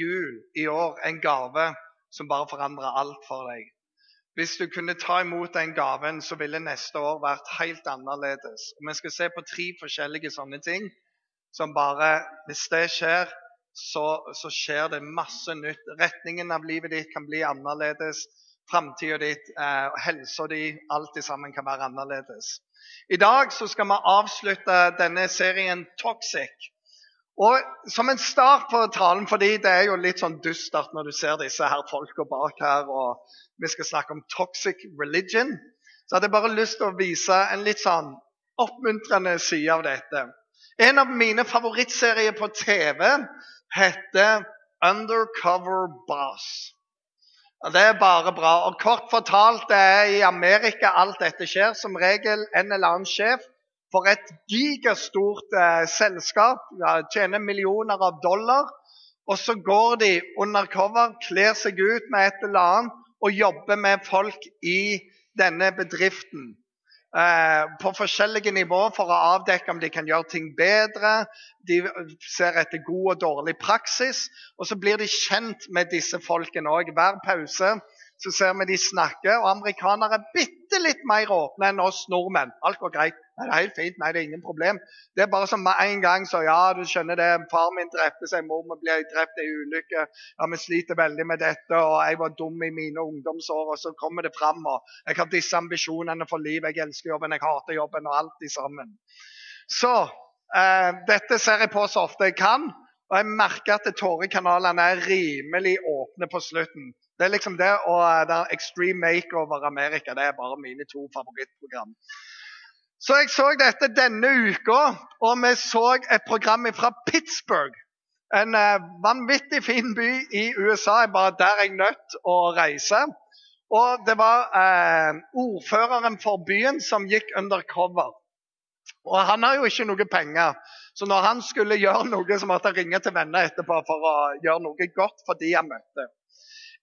jul i år en gave som bare forandrer alt for deg. Hvis du kunne ta imot den gaven, så ville neste år vært helt annerledes. Og Vi skal se på tre forskjellige sånne ting som bare Hvis det skjer, så, så skjer det masse nytt. Retningen av livet ditt kan bli annerledes. Framtida ditt, eh, helsa di, alt sammen kan være annerledes. I dag så skal vi avslutte denne serien Toxic. Og Som en start på talen, fordi det er jo litt sånn dystert når du ser disse her folka bak her, og vi skal snakke om toxic religion, så hadde jeg bare lyst til å vise en litt sånn oppmuntrende side av dette. En av mine favorittserier på TV heter Undercover Boss. Det er bare bra. Og Kort fortalt, det er i Amerika alt dette skjer. Som regel en eller annen sjef for et gigastort eh, selskap. Ja, tjener millioner av dollar. Og så går de undercover, kler seg ut med et eller annet og jobber med folk i denne bedriften. Eh, på forskjellige nivåer for å avdekke om de kan gjøre ting bedre. De ser etter god og dårlig praksis. Og så blir de kjent med disse folkene òg. Hver pause så ser vi de snakke. Og amerikanere er bitte litt mer åpne enn oss nordmenn. Alt går greit. Nei, det er helt fint. Nei, det er ingen problem. Det er bare som med en gang så ja, du skjønner det. Far min drepte seg, mor min ble drept i ulykke. Ja, vi sliter veldig med dette, og jeg var dum i mine ungdomsår. Og så kommer det fram, og jeg har disse ambisjonene for livet. Jeg elsker jobben, jeg hater jobben, og alt i sammen. Så eh, dette ser jeg på så ofte jeg kan. Og jeg merker at tårekanalene er rimelig åpne på slutten. Det er liksom det og det er Extreme Makeover Amerika. Det er bare mine to favorittprogram. Så jeg så dette denne uka, og vi så et program fra Pittsburgh. En uh, vanvittig fin by i USA. Bare der jeg nødt å reise. Og det var eh, ordføreren for byen som gikk undercover. Og han har jo ikke noe penger, så når han skulle gjøre noe, så måtte han ringe til venner etterpå for å gjøre noe godt for de han møtte.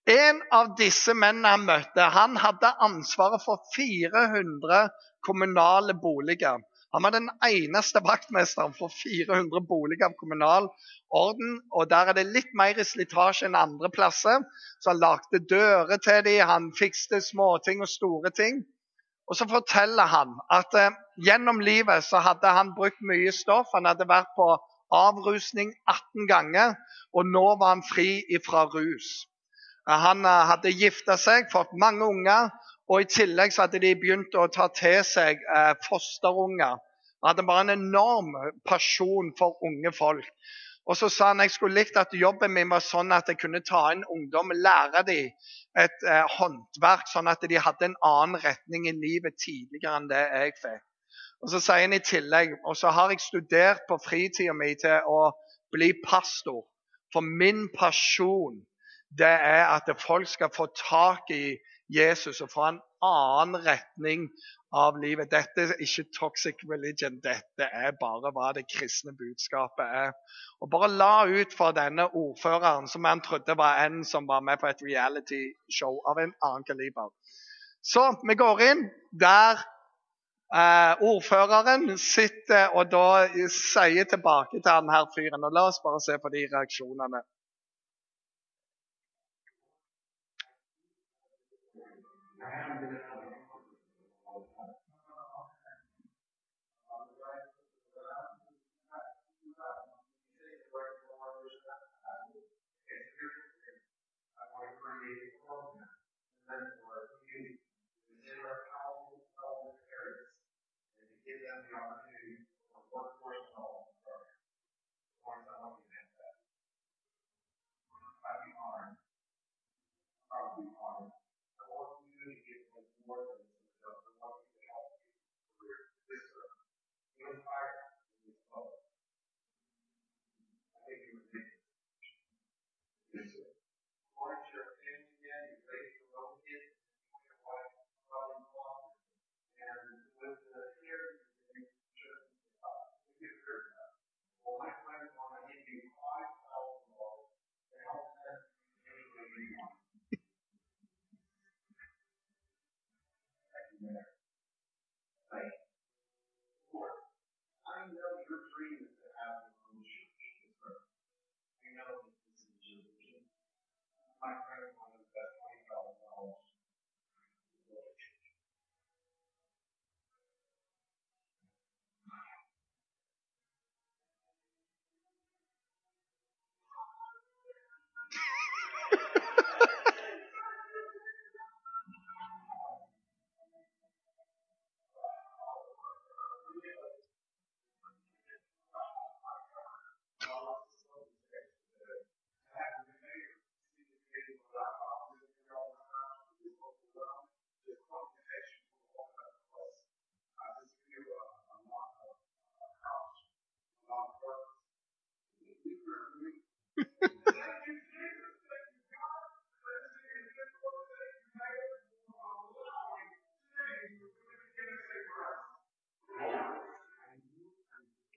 En av disse mennene han møtte, han hadde ansvaret for 400 kommunale boliger. Han var den eneste vaktmesteren for 400 boliger av kommunal orden. og Der er det litt mer slitasje enn andre plasser. Så han lagde dører til dem, han fikste småting og store ting. Og så forteller han at eh, gjennom livet så hadde han brukt mye stoff. Han hadde vært på avrusning 18 ganger, og nå var han fri fra rus. Han eh, hadde gifta seg, fått mange unger, og i tillegg så hadde de begynt å ta til seg eh, fosterunger. Han hadde bare en enorm pasjon for unge folk. Og så sa han jeg skulle likt at jobben min var sånn at jeg kunne ta inn ungdom lære dem et eh, håndverk, sånn at de hadde en annen retning i livet tidligere enn det jeg fikk. Og Så sier han i tillegg og så har jeg studert på fritida mi til å bli pastor. For min pasjon det er at folk skal få tak i Jesus og fra en annen retning av livet. Dette er ikke toxic religion, dette er bare hva det kristne budskapet er. Og Bare la ut for denne ordføreren, som han trodde var en som var med på et reality-show av en annen kaliber. Så vi går inn der eh, ordføreren sitter og da sier tilbake til denne fyren. og La oss bare se på de reaksjonene. surrounded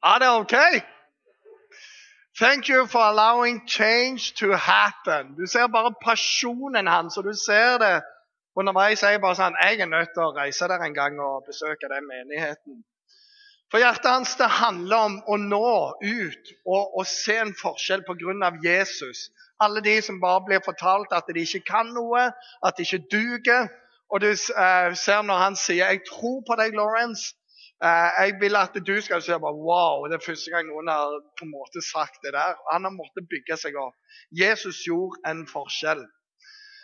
Er det OK? Thank you for allowing change to happen. Du ser bare pasjonen hans, og du ser det underveis. Jeg bare sånn, jeg er nødt til å reise der en gang og besøke den menigheten. For hjertet hans det handler om å nå ut og, og se en forskjell pga. Jesus. Alle de som bare blir fortalt at de ikke kan noe, at de ikke duger. Og du eh, ser når han sier 'Jeg tror på deg, Lawrence'. Uh, jeg vil at du skal si bare, wow, det er første gang noen har på en måte sagt det der. Han har måttet bygge seg opp. Jesus gjorde en forskjell.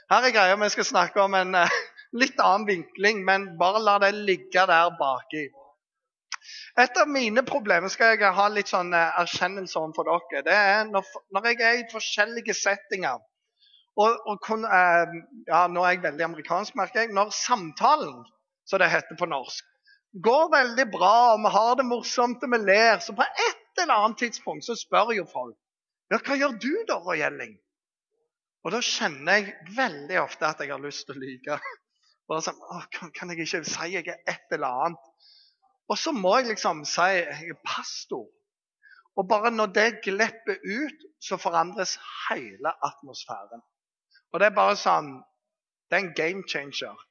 Her er greia vi skal snakke om en uh, litt annen vinkling, men bare la det ligge der baki. Et av mine problemer skal jeg ha litt sånn erkjennelse for dere. Det er når, når, jeg er i forskjellige settinger. Og, og kun, eh, ja, Nå er jeg veldig amerikansk, merker jeg. Når samtalen, som det heter på norsk, går veldig bra, og vi har det morsomt og vi ler, så på et eller annet tidspunkt så spør jo folk ja, hva gjør du da, Roy Elling? Og da kjenner jeg veldig ofte at jeg har lyst til å lyve. Bare sånn, kan, kan jeg ikke si jeg er et eller annet? Og så må jeg liksom si jeg er pastor. Og bare når det glipper ut, så forandres hele atmosfæren. Og det er bare sånn Det er en game changer.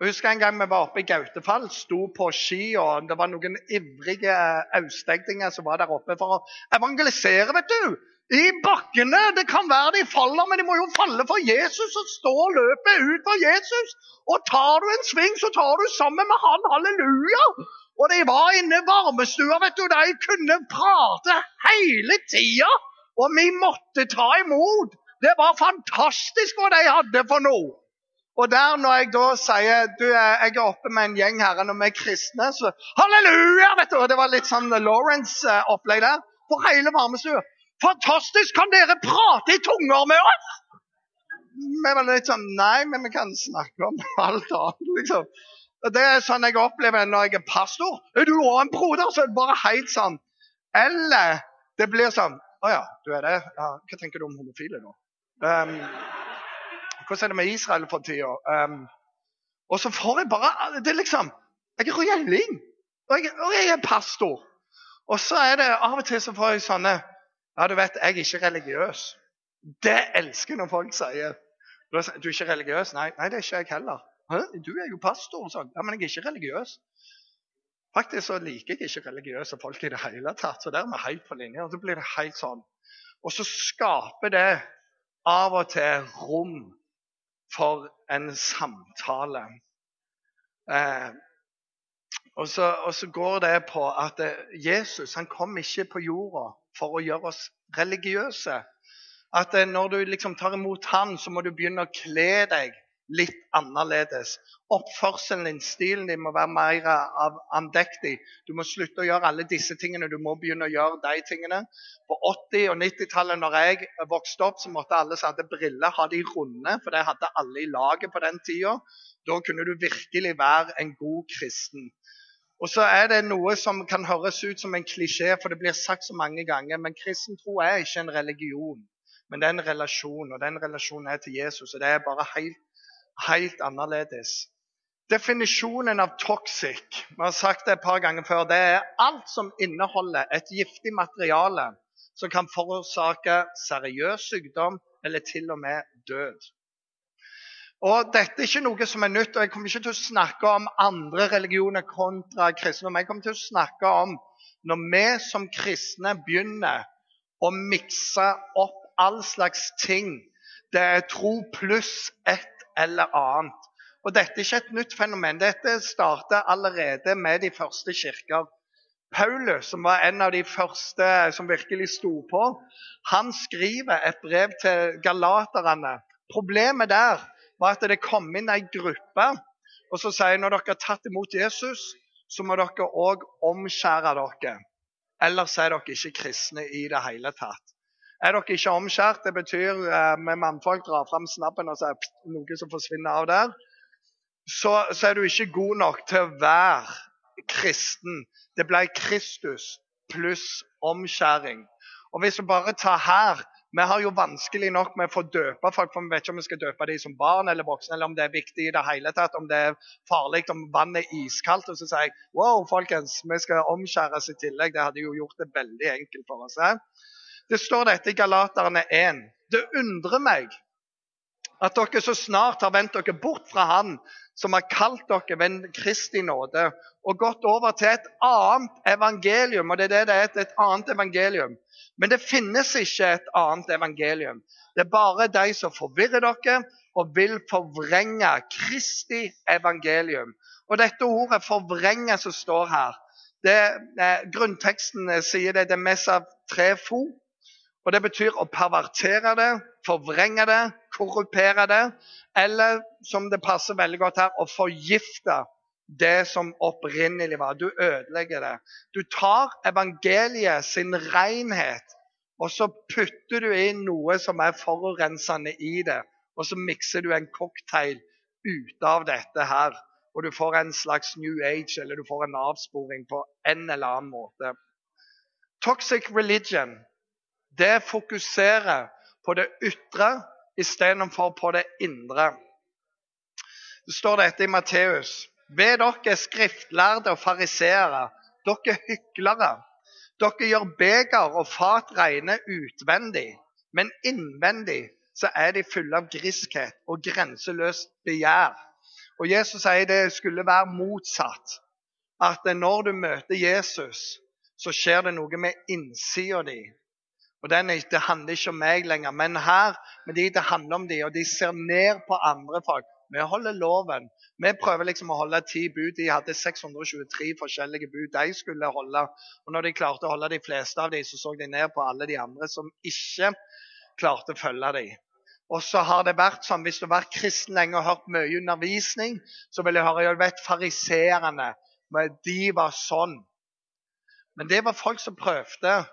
Jeg husker en gang vi var oppe i Gautefall, sto på ski, og det var noen ivrige austegdinger som var der oppe for å evangelisere, vet du. I bakkene. Det kan være de faller, men de må jo falle for Jesus og stå og løpe ut for Jesus. Og tar du en sving, så tar du sammen med han. Halleluja! Og de var inne i varmestua, vet du. De kunne prate hele tida. Og vi måtte ta imot. Det var fantastisk hva de hadde for noe. Og der når jeg da sier du, jeg er oppe med en gjeng her når vi er kristne, så halleluja! vet du, og Det var litt sånn Lawrence-opplegg der. For hele varmestua. Fantastisk! Kan dere prate i tunger med oss? Vi var litt sånn Nei, men vi kan snakke om alt annet, liksom. Det er sånn jeg opplever når jeg er pastor. Er du òg en broder? Så er det bare helt sånn. Eller det blir sånn Å ja, du er det? Ja, hva tenker du om homofile nå? Um, hvordan er det med Israel for tida? Um, og så får jeg bare Det er liksom Jeg er røyling. Og, og jeg er pastor. Og så er det av og til så får jeg sånne Ja, du vet, jeg er ikke religiøs. Det elsker når folk sier. Du er ikke religiøs? Nei, nei det er ikke jeg heller. Hæ? Du er jo pastor. Sånn. Ja, men jeg er ikke religiøs. Faktisk så liker jeg ikke religiøse folk i det hele tatt. Så der er vi helt på linje. og så blir det helt sånn. Og så skaper det av og til rom for en samtale. Eh, og, så, og, så, går det på at eh, Jesus han kom ikke på jorda for å gjøre oss religiøse. At eh, når du liksom tar imot han, så må du begynne å kle deg litt annerledes. Oppførselen din, stilen din, må være mer av andektig. Du må slutte å gjøre alle disse tingene. Du må begynne å gjøre de tingene. På 80- og 90-tallet når jeg vokste opp, så måtte alle som hadde briller, ha de runde. For det hadde alle i laget på den tida. Da kunne du virkelig være en god kristen. Og så er det noe som kan høres ut som en klisjé, for det blir sagt så mange ganger. Men kristen tro er ikke en religion, men det er en relasjon. Og den relasjonen er til Jesus. Og det er bare helt helt annerledes. Definisjonen av toxic vi har sagt det et par ganger før, det er alt som inneholder et giftig materiale som kan forårsake seriøs sykdom eller til og med død. Og Dette er ikke noe som er nytt. og Jeg kommer ikke til å snakke om andre religioner kontra kristne. Men Jeg kommer til å snakke om når vi som kristne begynner å mikse opp all slags ting. Det er tro pluss ett eller annet. Og Dette er ikke et nytt fenomen. Dette starta allerede med de første kirker. Paulus, som var en av de første som virkelig sto på, han skriver et brev til galaterne. Problemet der var at det kom inn ei gruppe og så sier når dere har tatt imot Jesus, så må dere òg omskjære dere. Ellers er dere ikke kristne i det hele tatt. Er dere ikke omskjært? Det betyr eh, med mannfolk drar fram snappen og så er det noe som forsvinner av der. Så, så, er du ikke god nok til å være kristen. Det ble Kristus pluss omskjæring. Og hvis vi bare tar her Vi har jo vanskelig nok med å få døpe folk, for vi vet ikke om vi skal døpe dem som barn eller voksne, eller om det er viktig i det hele tatt, om det er farlig, om vannet er iskaldt. Og så sier jeg wow, folkens, vi skal omskjæres i tillegg. Det hadde jo gjort det veldig enkelt for oss. Eh? Det står dette i Galaterne 1. Det undrer meg at dere så snart har vendt dere bort fra Han som har kalt dere ved Kristi nåde, og gått over til et annet evangelium. Og det er det det er, et annet evangelium. Men det finnes ikke et annet evangelium. Det er bare de som forvirrer dere og vil forvrenge Kristi evangelium. Og dette ordet 'forvrenge' som står her, det, eh, grunnteksten sier det, det er mest av tre fo. Og Det betyr å pervertere det, forvrenge det, korrupere det. Eller som det passer veldig godt her, å forgifte det som opprinnelig var. Du ødelegger det. Du tar evangeliet sin renhet, og så putter du inn noe som er forurensende i det. Og så mikser du en cocktail ut av dette her. Og du får en slags new age, eller du får en avsporing på en eller annen måte. Toxic religion det fokuserer på det ytre istedenfor på det indre. Det står dette i Matteus. Ved dere skriftlærde og fariseere, dere hyklere. Dere gjør beger og fat rene utvendig, men innvendig så er de fulle av griskhet og grenseløst begjær. Og Jesus sier det skulle være motsatt. At når du møter Jesus, så skjer det noe med innsida di. Og den, Det handler ikke om meg lenger, men her med de, det handler om de, og de ser ned på andre folk. Vi holder loven. Vi prøver liksom å holde ti bud. De hadde 623 forskjellige bud de skulle holde. Og når de klarte å holde de fleste av dem, så så de ned på alle de andre som ikke klarte å følge dem. Og så har det vært sånn, Hvis du har vært kristen lenge og hørt mye undervisning, så vil jeg høre jeg vet fariseerne. De var sånn. Men det var folk som prøvde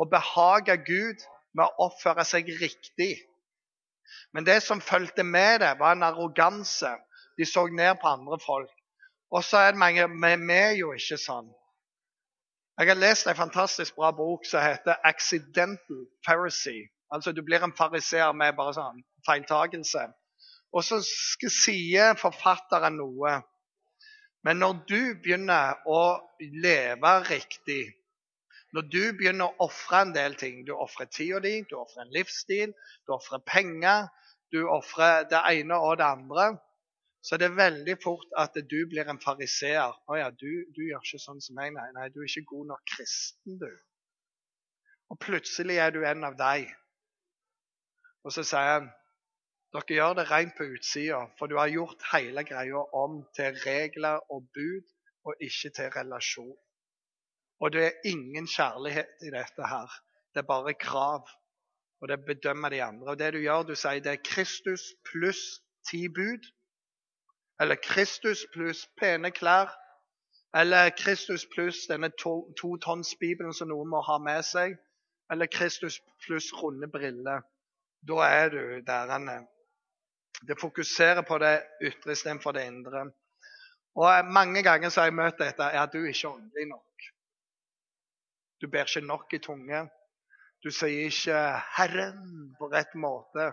å behage Gud med å oppføre seg riktig. Men det som fulgte med det, var en arroganse. De så ned på andre folk. Og så er det mange Men vi er jo ikke sånn. Jeg har lest en fantastisk bra bok som heter 'Accidental Pharisee'. Altså Du blir en fariseer med bare sånn feiltagelse. Og så sier forfatteren noe. Men når du begynner å leve riktig, når du begynner å ofre en del ting Du ofrer tida di, du ofrer en livsstil, du ofrer penger, du ofrer det ene og det andre. Så det er veldig fort at du blir en fariseer. 'Å ja, du, du, gjør ikke sånn som meg.' Nei, nei, du er ikke god nok kristen, du. Og plutselig er du en av deg. Og så sier han dere gjør det rent på utsida, for du har gjort hele greia om til regler og bud, og ikke til relasjon. Og det er ingen kjærlighet i dette her. Det er bare krav. Og det bedømmer de andre. Og det du gjør, du sier det er Kristus pluss ti bud. Eller Kristus pluss pene klær. Eller Kristus pluss denne to, to tonns Bibelen som noen må ha med seg. Eller Kristus pluss runde briller. Da er du der han er. Det fokuserer på det ytre istedenfor det indre. Og Mange ganger så har jeg møtt dette. Er du ikke åndelig nok? Du ber ikke nok i tunge. Du sier ikke 'Herren' på rett måte.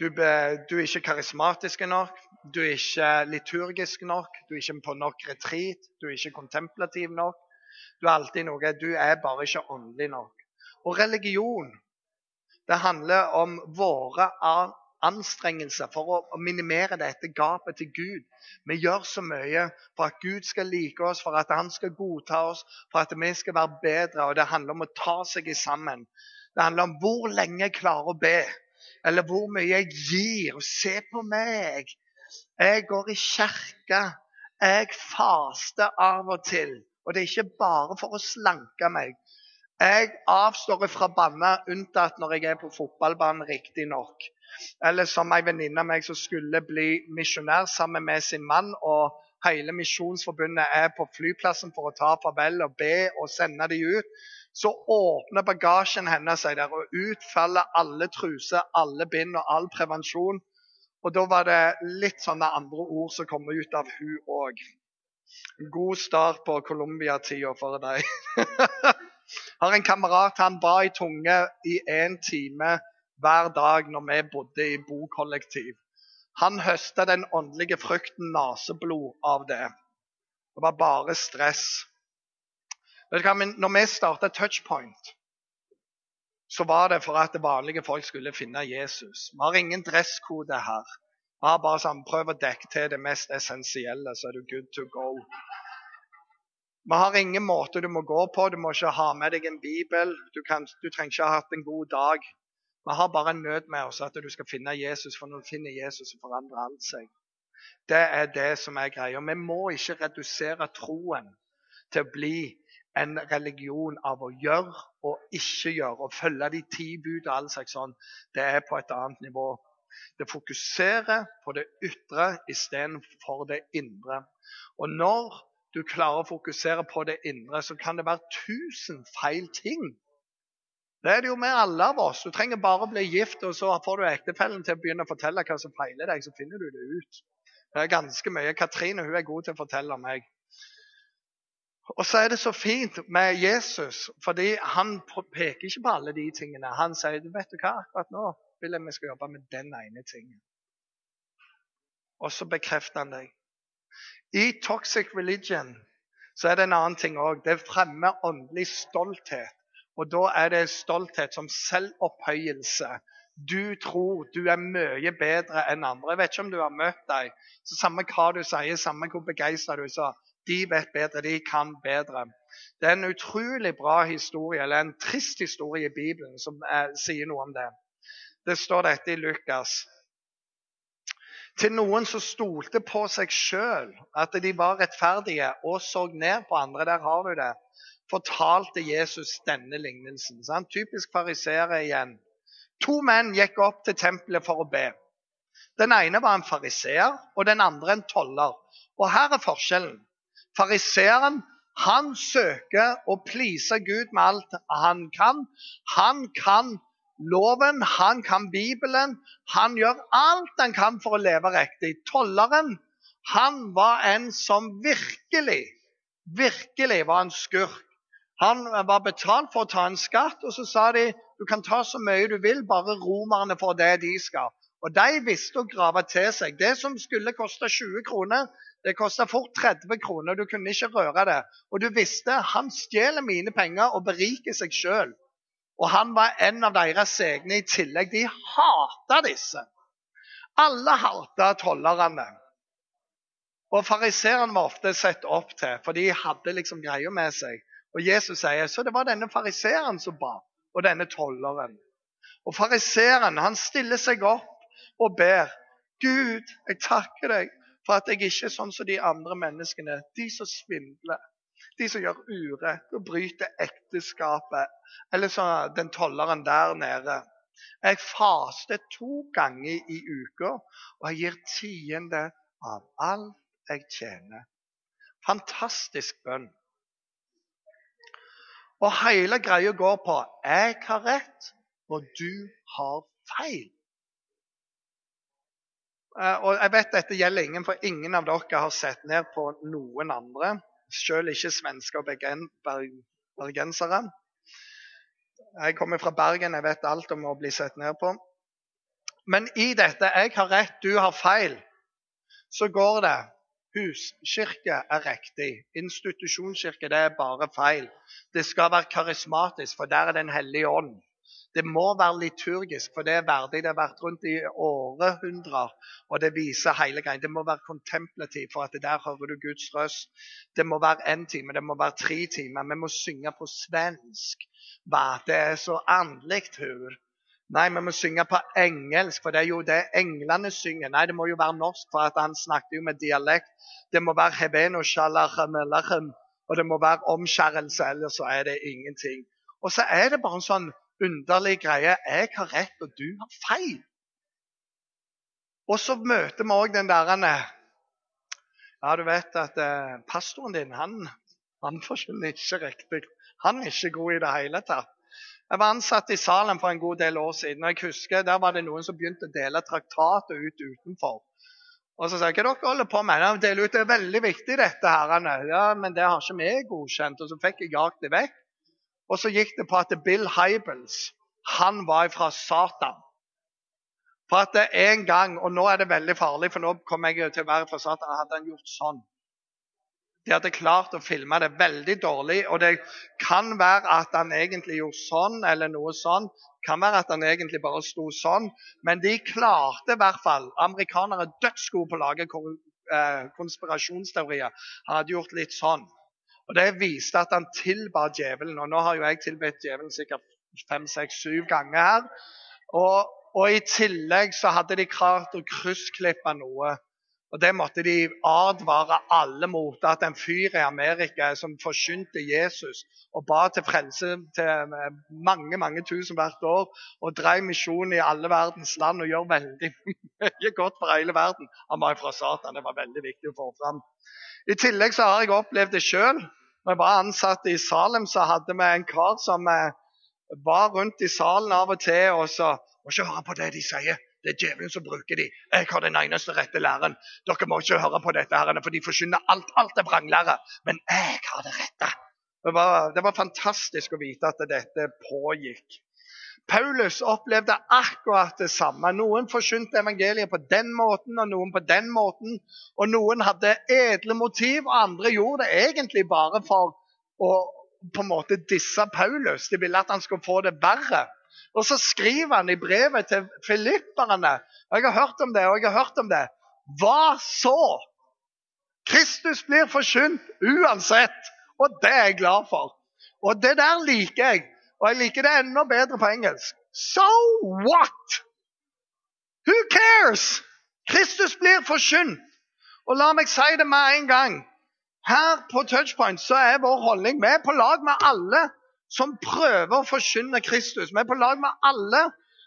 Du, ber, du, er ikke karismatisk nok, du er ikke liturgisk nok, du er ikke på nok retreat, du er ikke kontemplativ nok. Du er alltid noe, du er bare ikke åndelig nok. Og religion, det handler om våre anstrengelser for å minimere dette gapet til Gud. Vi gjør så mye for at Gud skal like oss, for at han skal godta oss, for at vi skal være bedre. Og Det handler om å ta seg sammen. Det handler om hvor lenge jeg klarer å be, eller hvor mye jeg gir. Og se på meg! Jeg går i kirke. Jeg faster av og til. Og det er ikke bare for å slanke meg. Jeg avstår fra banne, unntatt når jeg er på fotballbanen, riktignok. Eller som ei venninne av meg som skulle bli misjonær sammen med sin mann. og Hele Misjonsforbundet er på flyplassen for å ta farvel og be og sende dem ut. Så åpner bagasjen hennes seg der, og utfaller alle truser, alle bind og all prevensjon. Og da var det litt sånne andre ord som kom ut av hun òg. God start på Colombia-tida for deg. Har en kamerat han ba i tunge i én time hver dag når vi bodde i bokollektiv. Han høsta den åndelige frukten naseblod av det. Det var bare stress. Når vi starta Touchpoint, så var det for at vanlige folk skulle finne Jesus. Vi har ingen dresskode her. Vi har bare sånn, Prøv å dekke til det mest essensielle, så er du good to go. Vi har ingen måte du må gå på. Du må ikke ha med deg en bibel. Du, kan, du trenger ikke ha hatt en god dag. Vi har bare en nød med oss at du skal finne Jesus, for når du finner Jesus, så forandrer alt seg. Det er det som er greia. Vi må ikke redusere troen til å bli en religion av å gjøre og ikke gjøre, og følge de ti bud og all slags sånn. Det er på et annet nivå. Det fokuserer på det ytre istedenfor det indre. Og når du klarer å fokusere på det indre, så kan det være tusen feil ting. Det er det jo med alle av oss. Du trenger bare å bli gift, og så får du ektefellen til å begynne å fortelle hva som feiler deg, så finner du det ut. Det er ganske mye. Katrine hun er god til å fortelle meg. Og så er det så fint med Jesus, fordi han peker ikke på alle de tingene. Han sier vet du hva, akkurat nå vil jeg vi skal jobbe med den ene tingen. Og så bekrefter han deg. I toxic religion så er det en annen ting òg. Det fremmer åndelig stolthet. Og da er det stolthet som selvopphøyelse. Du tror du er mye bedre enn andre. Jeg vet ikke om du har møtt deg. Så Samme hva du sier, samme hvor begeistra du er, de vet bedre, de kan bedre. Det er en utrolig bra historie, eller en trist historie i Bibelen som er, sier noe om det. Det står dette i Lukas. Til noen som stolte på seg sjøl, at de var rettferdige og så ned på andre, der har du det, fortalte Jesus denne lignelsen. Sant? typisk fariseere igjen. To menn gikk opp til tempelet for å be. Den ene var en fariseer, og den andre en toller. Og her er forskjellen. Fariseeren han søker å please Gud med alt han kan. Han kan loven, han kan Bibelen. Han gjør alt han kan for å leve riktig. Tolleren han var en som virkelig, virkelig var en skurk. Han var betalt for å ta en skatt, og så sa de du kan ta så mye du vil, bare romerne får det de skal. Og de visste å grave til seg. Det som skulle koste 20 kroner, det kosta fort 30 kroner. Du kunne ikke røre det. Og du visste han stjeler mine penger og beriker seg sjøl. Og han var en av deres egne i tillegg. De hata disse. Alle hata tollerne. Og fariseerne var ofte sett opp til, for de hadde liksom greia med seg. Og Jesus sier så det var denne fariseeren som ba, og denne tolleren. Og fariseeren han stiller seg opp og ber. Gud, jeg takker deg for at jeg ikke er sånn som de andre menneskene. De som svindler, de som gjør urett og bryter ekteskapet. Eller sånn den tolleren der nede. Jeg faster to ganger i uka, og jeg gir tiende av alt jeg tjener. Fantastisk bønn. Og hele greia går på jeg har rett, og du har feil. Eh, og jeg vet dette gjelder ingen, for ingen av dere har sett ned på noen andre. Selv ikke svensker og bergensere. Jeg kommer fra Bergen, jeg vet alt om å bli sett ned på. Men i dette 'jeg har rett, du har feil', så går det Huskirke er riktig. Institusjonskirke det er bare feil. Det skal være karismatisk, for der er Den hellige ånd. Det må være liturgisk, for det er verdig. Det har vært rundt i århundrer, og det viser hele greia. Det må være kontemplativt, for at der hører du Guds røst. Det må være én time, det må være tre timer. Vi må synge på svensk. Hva? Det er så åndelig, hør. Nei, vi må synge på engelsk, for det er jo det englene synger. Nei, det må jo være norsk, for han snakket jo med dialekt. Det må være hebeno shalachem og det må være omskjærelse, ellers så er det ingenting. Og så er det bare en sånn underlig greie. Jeg har rett, og du har feil. Og så møter vi òg den derre Ja, du vet at eh, pastoren din, han, han forkynner ikke riktig. Han er ikke god i det hele tatt. Jeg var ansatt i Salem for en god del år siden. og jeg husker Der var det noen som begynte å dele traktater ut utenfor. Og så sa jeg hva dere holder på med? De ut, Det er veldig viktig, dette. her. Ja, Men det har ikke vi godkjent. Og så fikk jeg jagt det vekk. Og så gikk det på at Bill Hybels han var fra Satan. For at det en gang, og nå er det veldig farlig, for nå kommer jeg til å være fra Satan, hadde han gjort sånn. De hadde klart å filme det veldig dårlig. Og det kan være at han egentlig gjorde sånn eller noe sånn. kan være at han egentlig bare sto sånn. Men de klarte i hvert fall. Amerikanere er dødsgode på å lage eh, konspirasjonsteorier. Han hadde gjort litt sånn. Og Det viste at han tilba djevelen. Og nå har jo jeg tilbedt djevelen sikkert fem, seks, syv ganger her. Og, og i tillegg så hadde de klart å kryssklippe noe og Det måtte de advare alle mot. At en fyr i Amerika som forkynte Jesus og ba til frelse til eh, mange mange tusen hvert år, og drev misjon i alle verdens land og gjør veldig mye godt for hele verden. Han var fra Satan. Det var veldig viktig å få fram. I tillegg så har jeg opplevd det sjøl. Når jeg var ansatt i Salem, så hadde vi en kar som eh, var rundt i salen av og til og så Må ikke høre på det de sier. Det er djevelen som bruker de. Jeg har den eneste rette læren. Dere må ikke høre på dette, her, for de forsyner alt. Alt er vranglære. Men jeg har det rette. Det var, det var fantastisk å vite at dette pågikk. Paulus opplevde akkurat det samme. Noen forkynte evangeliet på den måten, og noen på den måten. Og noen hadde edle motiv, og andre gjorde det egentlig bare for å på en måte disse Paulus. De ville at han skulle få det verre. Og så skriver han i brevet til filipperne og Jeg har hørt om det, og jeg har hørt om det. Hva så? Kristus blir forkynt uansett, og det er jeg glad for. Og det der liker jeg, og jeg liker det enda bedre på engelsk. So what? Who cares? Kristus blir forkynt. Og la meg si det med en gang. Her på Touchpoint så er vår holdning er på lag med alle som prøver å forkynne Kristus. Vi er på lag med alle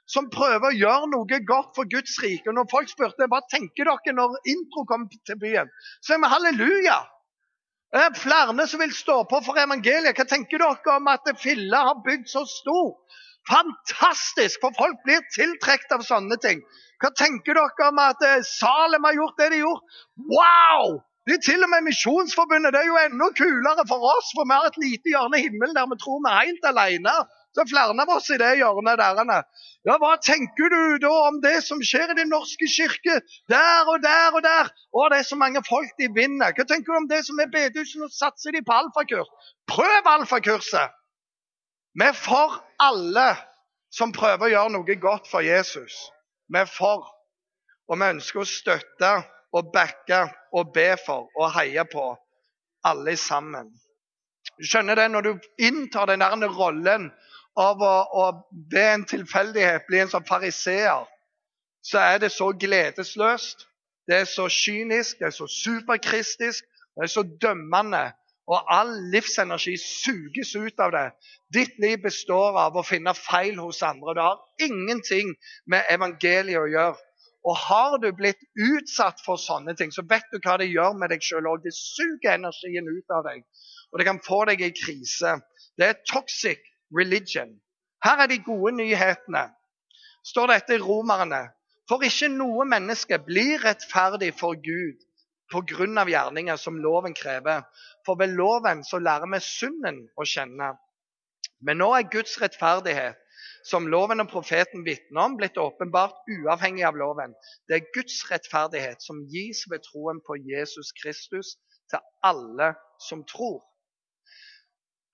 som prøver å gjøre noe godt for Guds rike. Og når folk spurte hva tenker dere når intro kom til byen, så er vi halleluja. Det er flere som vil stå på for evangeliet. Hva tenker dere om at Fille har bygd så stor? Fantastisk, for folk blir tiltrukket av sånne ting. Hva tenker dere om at Salem har gjort det de gjorde? Wow! Det er til og med Misjonsforbundet. Det er jo enda kulere for oss, for vi har et lite hjørne i himmelen der vi tror vi er helt alene. Så er flere av oss i det hjørnet der. Ja, Hva tenker du da om det som skjer i Den norske kirke? Der og der og der. Å, det er så mange folk de vinner. Hva tenker du om det som er bedehusene? Satser de på alfakurs? Prøv alfakurset! Vi er for alle som prøver å gjøre noe godt for Jesus. Vi er for. Og vi ønsker å støtte og backe og be for og heie på, alle sammen. Du skjønner det når du inntar den der rollen av å, å be en tilfeldighet bli en sånn fariseer, så er det så gledesløst, det er så kynisk, det er så superkristisk, det er så dømmende. Og all livsenergi suges ut av det. Ditt liv består av å finne feil hos andre. Det har ingenting med evangeliet å gjøre. Og har du blitt utsatt for sånne ting, så vet du hva det gjør med deg sjøl òg. Det suger energien ut av deg, og det kan få deg i krise. Det er toxic religion. Her er de gode nyhetene. Står dette i Romerne. For ikke noe menneske blir rettferdig for Gud pga. gjerninger som loven krever. For ved loven så lærer vi synden å kjenne. Men nå er Guds rettferdighet som loven og profeten vitner om, blitt åpenbart uavhengig av loven. Det er Guds rettferdighet som gis ved troen på Jesus Kristus til alle som tror.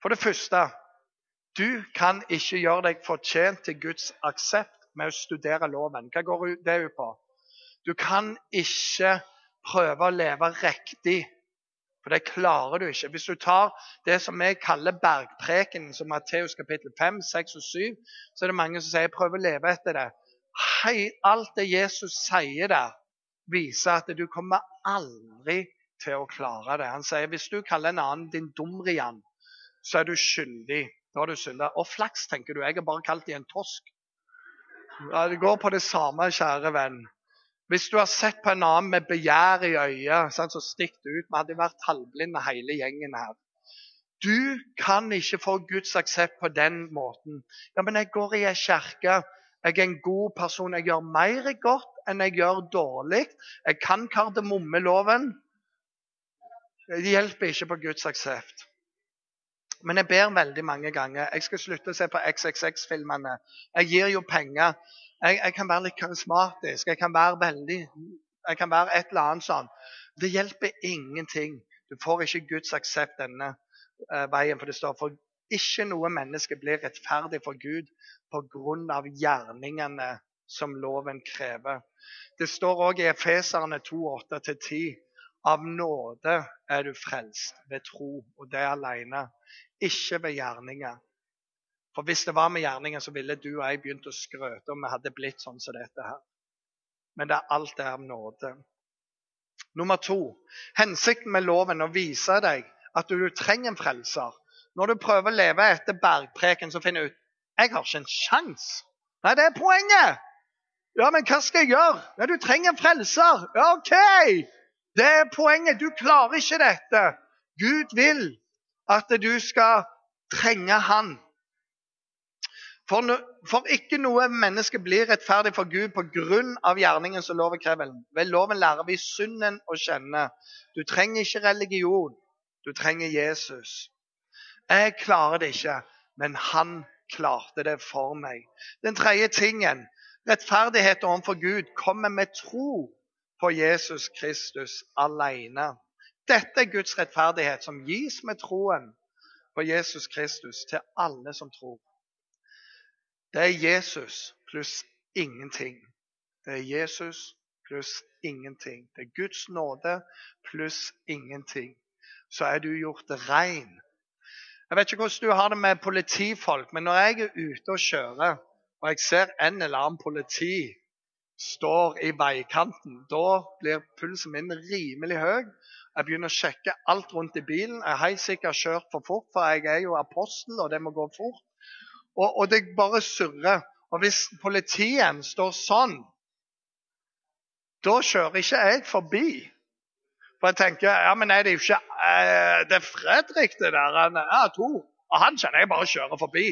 For det første du kan ikke gjøre deg fortjent til Guds aksept med å studere loven. Hva går det ut på? Du kan ikke prøve å leve riktig for det klarer du ikke. Hvis du tar det som vi kaller bergpreken, som Matteus kapittel 5, 6 og 7, så er det mange som sier prøv å leve etter det. Hei, alt det Jesus sier der, viser at du kommer aldri til å klare det. Han sier hvis du kaller en annen din dumrian, så er du skyldig. Da har du skyldig. Og flaks, tenker du. Jeg har bare kalt dem en tosk. Ja, det går på det samme, kjære venn. Hvis du har sett på en annen med begjær i øyet, så stikk det ut. Vi hadde vært halvblinde hele gjengen her. Du kan ikke få Guds aksept på den måten. Ja, men jeg går i ei kirke. Jeg er en god person. Jeg gjør mer godt enn jeg gjør dårlig. Jeg kan kardemommeloven. Det hjelper ikke på Guds aksept. Men jeg ber veldig mange ganger. Jeg skal slutte å se på XXX-filmene. Jeg gir jo penger. Jeg, jeg, kan være litt karismatisk. Jeg kan være veldig Jeg kan være et eller annet sånn. Det hjelper ingenting. Du får ikke Guds aksept denne uh, veien. For det står for ikke noe menneske blir rettferdig for Gud pga. gjerningene som loven krever. Det står òg i Efeserne 2,8-10 av nåde er du frelst ved tro, og det alene. Ikke ved gjerninger. For hvis det var med gjerningen, så ville du og jeg begynt å skrøte om vi hadde blitt sånn som dette her. Men det er alt det er av nåde. Nummer to. Hensikten med loven er å vise deg at du, trenger en frelser. Når du prøver å leve etter bergpreken, så finner du ut jeg har ikke en sjanse. Nei, det er poenget. Ja, men hva skal jeg gjøre? Ja, du trenger en frelser. Ja, OK! Det er poenget. Du klarer ikke dette. Gud vil at du skal trenge Han. For, no, for, ikke noe menneske blir rettferdig for Gud pga. gjerningen som loven krever. Ved loven lærer vi synden å kjenne. Du trenger ikke religion. Du trenger Jesus. Jeg klarer det ikke, men han klarte det for meg. Den tredje tingen, rettferdighet overfor Gud, kommer med tro på Jesus Kristus alene. Dette er Guds rettferdighet, som gis med troen på Jesus Kristus til alle som tror. Det er Jesus pluss ingenting. Det er Jesus pluss ingenting. Det er Guds nåde pluss ingenting. Så er du gjort rein. Jeg vet ikke hvordan du har det med politifolk, men når jeg er ute og kjører, og jeg ser en eller annen politi står i veikanten, da blir pulsen min rimelig høy. Jeg begynner å sjekke alt rundt i bilen. Jeg har sikkert kjørt for fort, for jeg er jo apostel, og det må gå fort. Og, og det bare surrer. Og hvis politiet står sånn, da kjører ikke jeg forbi. For jeg tenker ja, men er det jo ikke eh, Det er Fredrik, det der. Han er to. Og han kjenner jeg bare kjører forbi.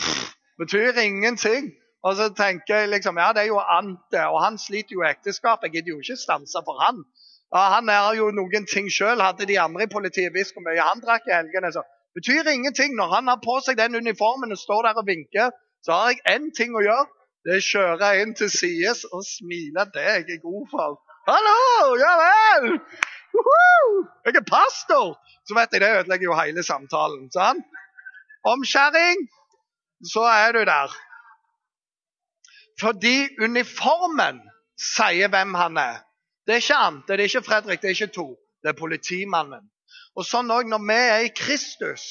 Pff, betyr ingenting. Og så tenker jeg liksom Ja, det er jo Ante, og han sliter jo i ekteskap. Jeg gidder jo ikke stanse for han. Og han er jo noen ting sjøl. Hadde de andre i politiet visst hvor mye han drakk i helgene, så betyr ingenting. Når han har på seg den uniformen og står der og vinker, så har jeg én ting å gjøre. Det er å kjøre inn til sides og smile. Det er jeg god for. Hallo! Ja vel! Jeg er pastor! Så vet jeg det ødelegger jo hele samtalen. sant? Omskjæring, så er du der. Fordi uniformen sier hvem han er. Det er ikke Ante, det er ikke Fredrik, det er ikke to. Det er politimannen. Og sånn òg når vi er i Kristus,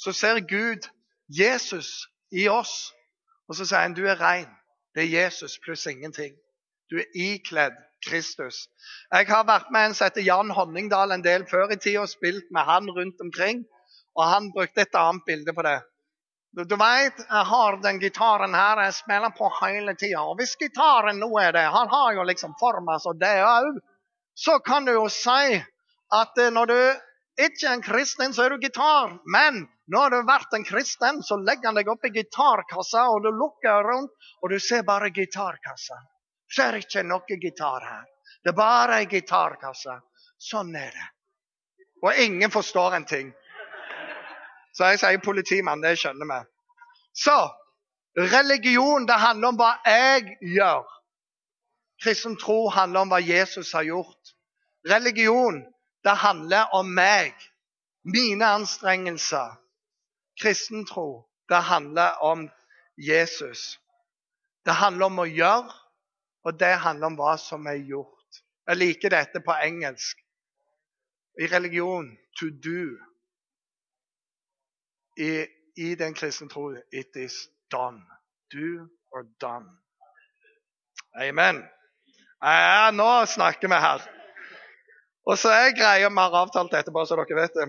så ser Gud Jesus i oss. Og så sier han du er rein. Det er Jesus pluss ingenting. Du er ikledd Kristus. Jeg har vært med en som heter Jan Honningdal en del før i tida og spilt med han rundt omkring. Og han brukte et annet bilde på det. Du, du vet, jeg har den gitaren her jeg spiller på hele tida. Og hvis gitaren nå er det Han har jo liksom forma seg det òg. Så kan du jo si at eh, når du ikke en kristen, så er du gitar. Men du har vært en kristen, så legger han deg opp i gitarkassa, og du lukker rundt, og du ser bare gitarkassa. Ser ikke noe gitar her. Det er bare ei gitarkasse. Sånn er det. Og ingen forstår en ting. Så jeg sier politimann, det skjønner vi. Så religion, det handler om hva jeg gjør. Kristen tro handler om hva Jesus har gjort. Religion det handler om meg, mine anstrengelser. Kristentro, det handler om Jesus. Det handler om å gjøre, og det handler om hva som er gjort. Jeg liker dette på engelsk. I religion to do. I, i den kristne tro it is done. Do or done. Amen. Ja, nå snakker vi her. Og så er greia har avtalt bare så dere vet det.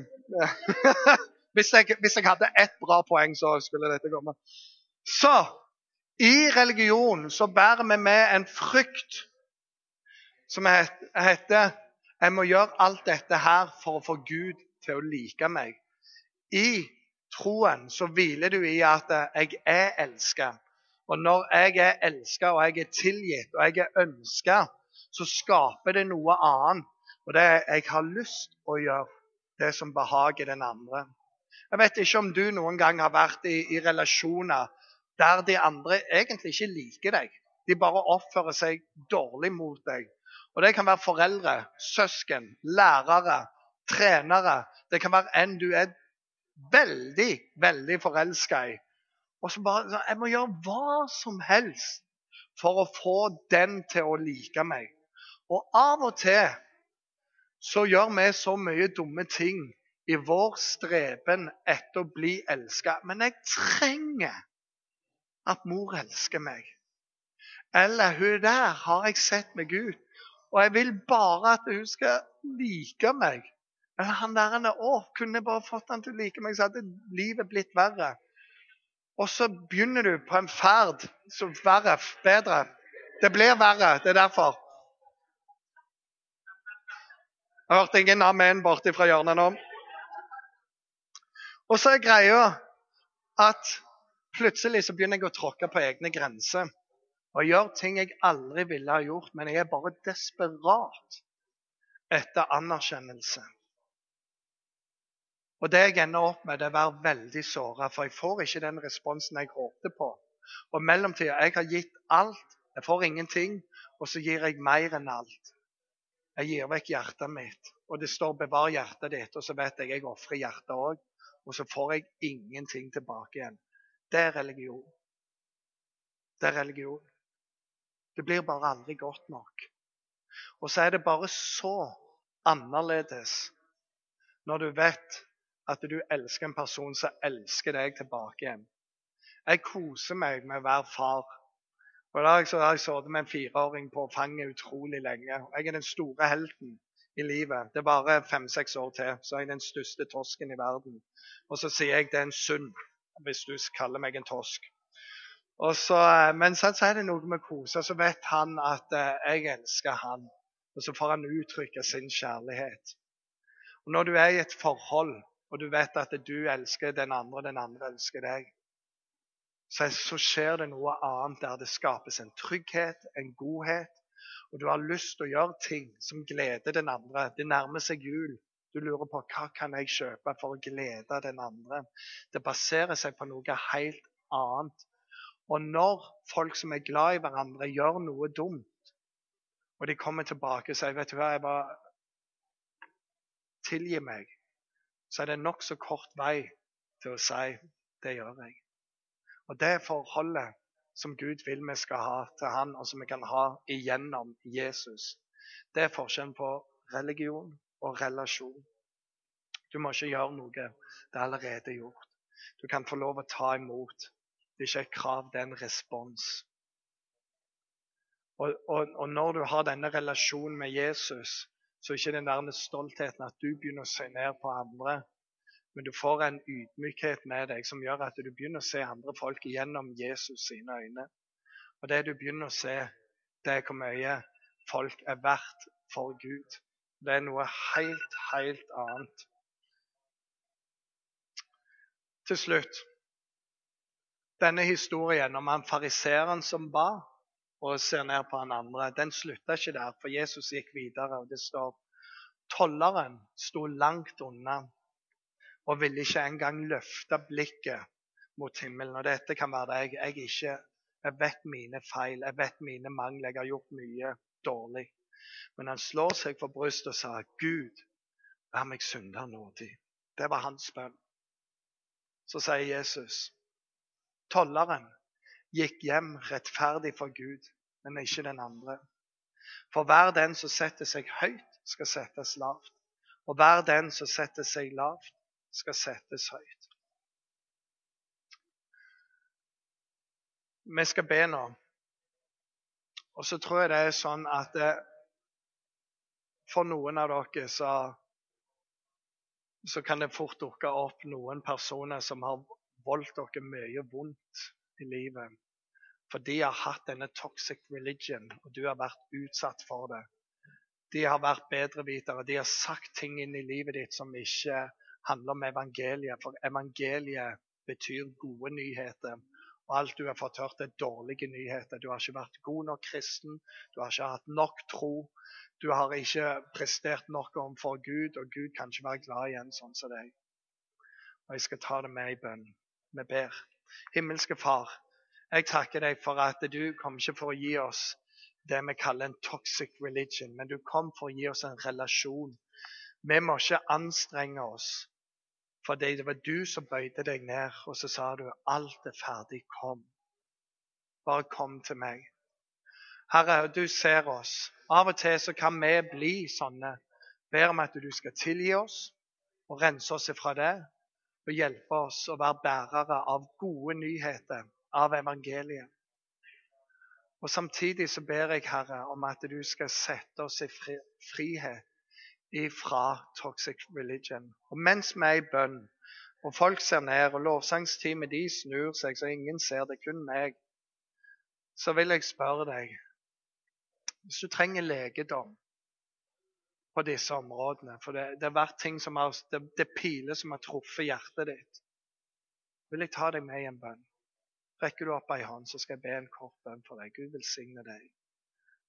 hvis, jeg, hvis jeg hadde ett bra poeng, så skulle dette komme. Så i religion så bærer vi med en frykt som heter Jeg må gjøre alt dette her for å få Gud til å like meg. I troen så hviler du i at jeg er elska. Og når jeg er elska og jeg er tilgitt og jeg er ønska, så skaper det noe annet og det er jeg har lyst å gjøre det som behager den andre. Jeg vet ikke om du noen gang har vært i, i relasjoner der de andre egentlig ikke liker deg. De bare oppfører seg dårlig mot deg. Og Det kan være foreldre, søsken, lærere, trenere. Det kan være en du er veldig, veldig forelska i. Og så bare Jeg må gjøre hva som helst for å få den til å like meg. Og av og til så gjør vi så mye dumme ting i vår streben etter å bli elska. Men jeg trenger at mor elsker meg. Eller hun der har jeg sett med Gud, og jeg vil bare at hun skal like meg. Eller han der han er, å, Kunne jeg bare fått han til å like meg, så hadde livet blitt verre. Og så begynner du på en ferd som verre, bedre. Det blir verre. Det er derfor. Jeg hørte ingen amen borti fra hjørnet nå. Og så er greia at plutselig så begynner jeg å tråkke på egne grenser. Og gjøre ting jeg aldri ville ha gjort, men jeg er bare desperat etter anerkjennelse. Og det jeg ender opp med, det er å være veldig såra, for jeg får ikke den responsen jeg håpte på. Og mellomtida jeg har gitt alt, jeg får ingenting, og så gir jeg mer enn alt. Jeg gir vekk hjertet mitt. Og det står 'bevar hjertet ditt', og så vet jeg jeg ofrer hjertet òg. Og så får jeg ingenting tilbake igjen. Det er religion. Det er religion. Det blir bare aldri godt nok. Og så er det bare så annerledes når du vet at du elsker en person som elsker deg tilbake igjen. Jeg koser meg med å være far. Og da har jeg sittet med en fireåring på fanget utrolig lenge. Jeg er den store helten i livet. Det er bare fem-seks år til, så er jeg den største torsken i verden. Og så sier jeg det er en synd, hvis du kaller meg en torsk. Så, eh, men så er det noe med kose. Så vet han at eh, jeg elsker han. Og så får han uttrykke sin kjærlighet. Og Når du er i et forhold, og du vet at du elsker den andre, den andre elsker deg, så, skjer det noe annet der det skapes en trygghet, en godhet. Og du har lyst til å gjøre ting som gleder den andre. Det nærmer seg jul. Du lurer på hva kan jeg kjøpe for å glede den andre. Det baserer seg på noe helt annet. Og når folk som er glad i hverandre, gjør noe dumt, og de kommer tilbake og sier vet du hva, jeg bare Tilgi meg. Så er det nokså kort vei til å si det gjør jeg. Og Det forholdet som Gud vil vi skal ha til Han, og som vi kan ha igjennom Jesus, det er forskjellen på religion og relasjon. Du må ikke gjøre noe. Det er allerede gjort. Du kan få lov å ta imot. Det er ikke et krav, det er en respons. Og, og, og når du har denne relasjonen med Jesus, så er ikke den der stoltheten at du begynner å se ned på andre, men du får en ydmykhet med deg som gjør at du begynner å se andre folk gjennom Jesus sine øyne. Og det du begynner å se, det er hvor mye folk er verdt for Gud. Det er noe helt, helt annet. Til slutt Denne historien om han fariseeren som ba og ser ned på han andre, den slutta ikke der, for Jesus gikk videre. og Det står tolleren sto langt unna og ville ikke engang løfte blikket mot himmelen. Og dette kan være deg. Jeg, ikke, jeg vet mine feil, jeg vet mine mangler. Jeg har gjort mye dårlig. Men han slår seg for brystet og sa, 'Gud, vær meg synder nådig.' Det var hans bønn. Så sier Jesus, tolleren gikk hjem rettferdig for Gud, men ikke den andre. For hver den som setter seg høyt, skal settes lavt. Og hver den som setter seg lavt, skal settes høyt. Vi skal be nå. Og så tror jeg det er sånn at eh, for noen av dere så, så kan det fort dukke opp noen personer som har voldt dere mye vondt i livet. For de har hatt denne toxic religion, og du har vært utsatt for det. De har vært bedrevitere. De har sagt ting inn i livet ditt som ikke handler om evangeliet. For evangeliet betyr gode nyheter. Og alt du har fått hørt, er dårlige nyheter. Du har ikke vært god nok kristen. Du har ikke hatt nok tro. Du har ikke prestert nok overfor Gud, og Gud kan ikke være glad igjen sånn som deg. Og jeg skal ta det med i bønn. Vi ber. Himmelske Far, jeg takker deg for at du kom ikke for å gi oss det vi kaller en toxic religion, men du kom for å gi oss en relasjon. Vi må ikke anstrenge oss, for det var du som bøyde deg ned, og så sa du alt er ferdig, kom. Bare kom til meg. Herre, du ser oss. Av og til så kan vi bli sånne. Ber om at du skal tilgi oss og rense oss ifra det. Og hjelpe oss å være bærere av gode nyheter, av evangeliet. Og Samtidig så ber jeg, Herre, om at du skal sette oss i frihet ifra toxic religion. Og mens vi er i bønn, og folk ser ned, og lovsangsteamet de snur seg så ingen ser det, kun meg, så vil jeg spørre deg Hvis du trenger legedom på disse områdene For det, det har vært ting som har, det, det piler som har truffet hjertet ditt. Vil jeg ta deg med i en bønn? Rekker du opp ei hånd, så skal jeg be en kort bønn for deg. Gud velsigne deg.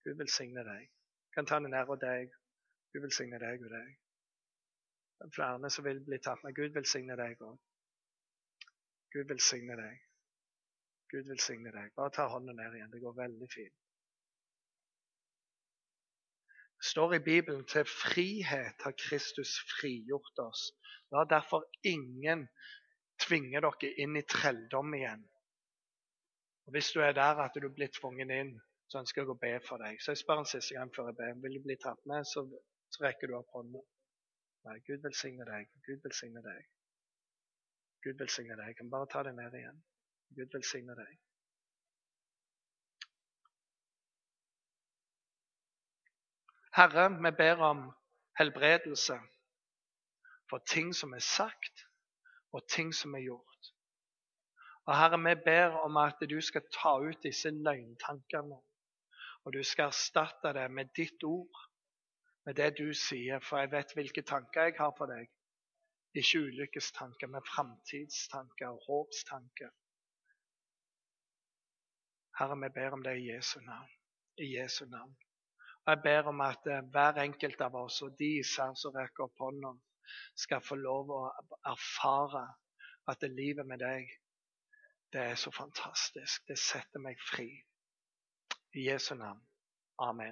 Gud velsigne deg. Jeg kan ta den av deg. Gud velsigne deg og deg. Det er flere som vil bli tatt med. Gud velsigne deg òg. Gud velsigne deg. Gud velsigne deg. Bare ta hånden ned igjen. Det går veldig fint. Det står i Bibelen til frihet har Kristus frigjort oss. La derfor ingen tvinge dere inn i trelldom igjen. Og Hvis du er der at du blir tvunget inn, så ønsker jeg å be for deg. Så jeg spør en siste gang før jeg ber. Vil du bli tatt med, så, så rekker du opp hånda. Nei, Gud velsigne deg. Gud velsigne deg. Gud velsigne deg. Jeg kan bare ta det ned igjen. Gud velsigne deg. Herre, vi ber om helbredelse for ting som er sagt, og ting som er gjort. Og Herre, vi ber om at du skal ta ut disse løgntankene, og du skal erstatte det med ditt ord, med det du sier, for jeg vet hvilke tanker jeg har for deg. Ikke ulykkestanker, men framtidstanker og håpstanker. Herre, vi ber om det i Jesu navn. I Jesu navn. Og Jeg ber om at eh, hver enkelt av oss, og de især som rekker opp hånda, skal få lov å erfare at det livet med deg, det er så fantastisk. Det setter meg fri. I Jesu navn. Amen.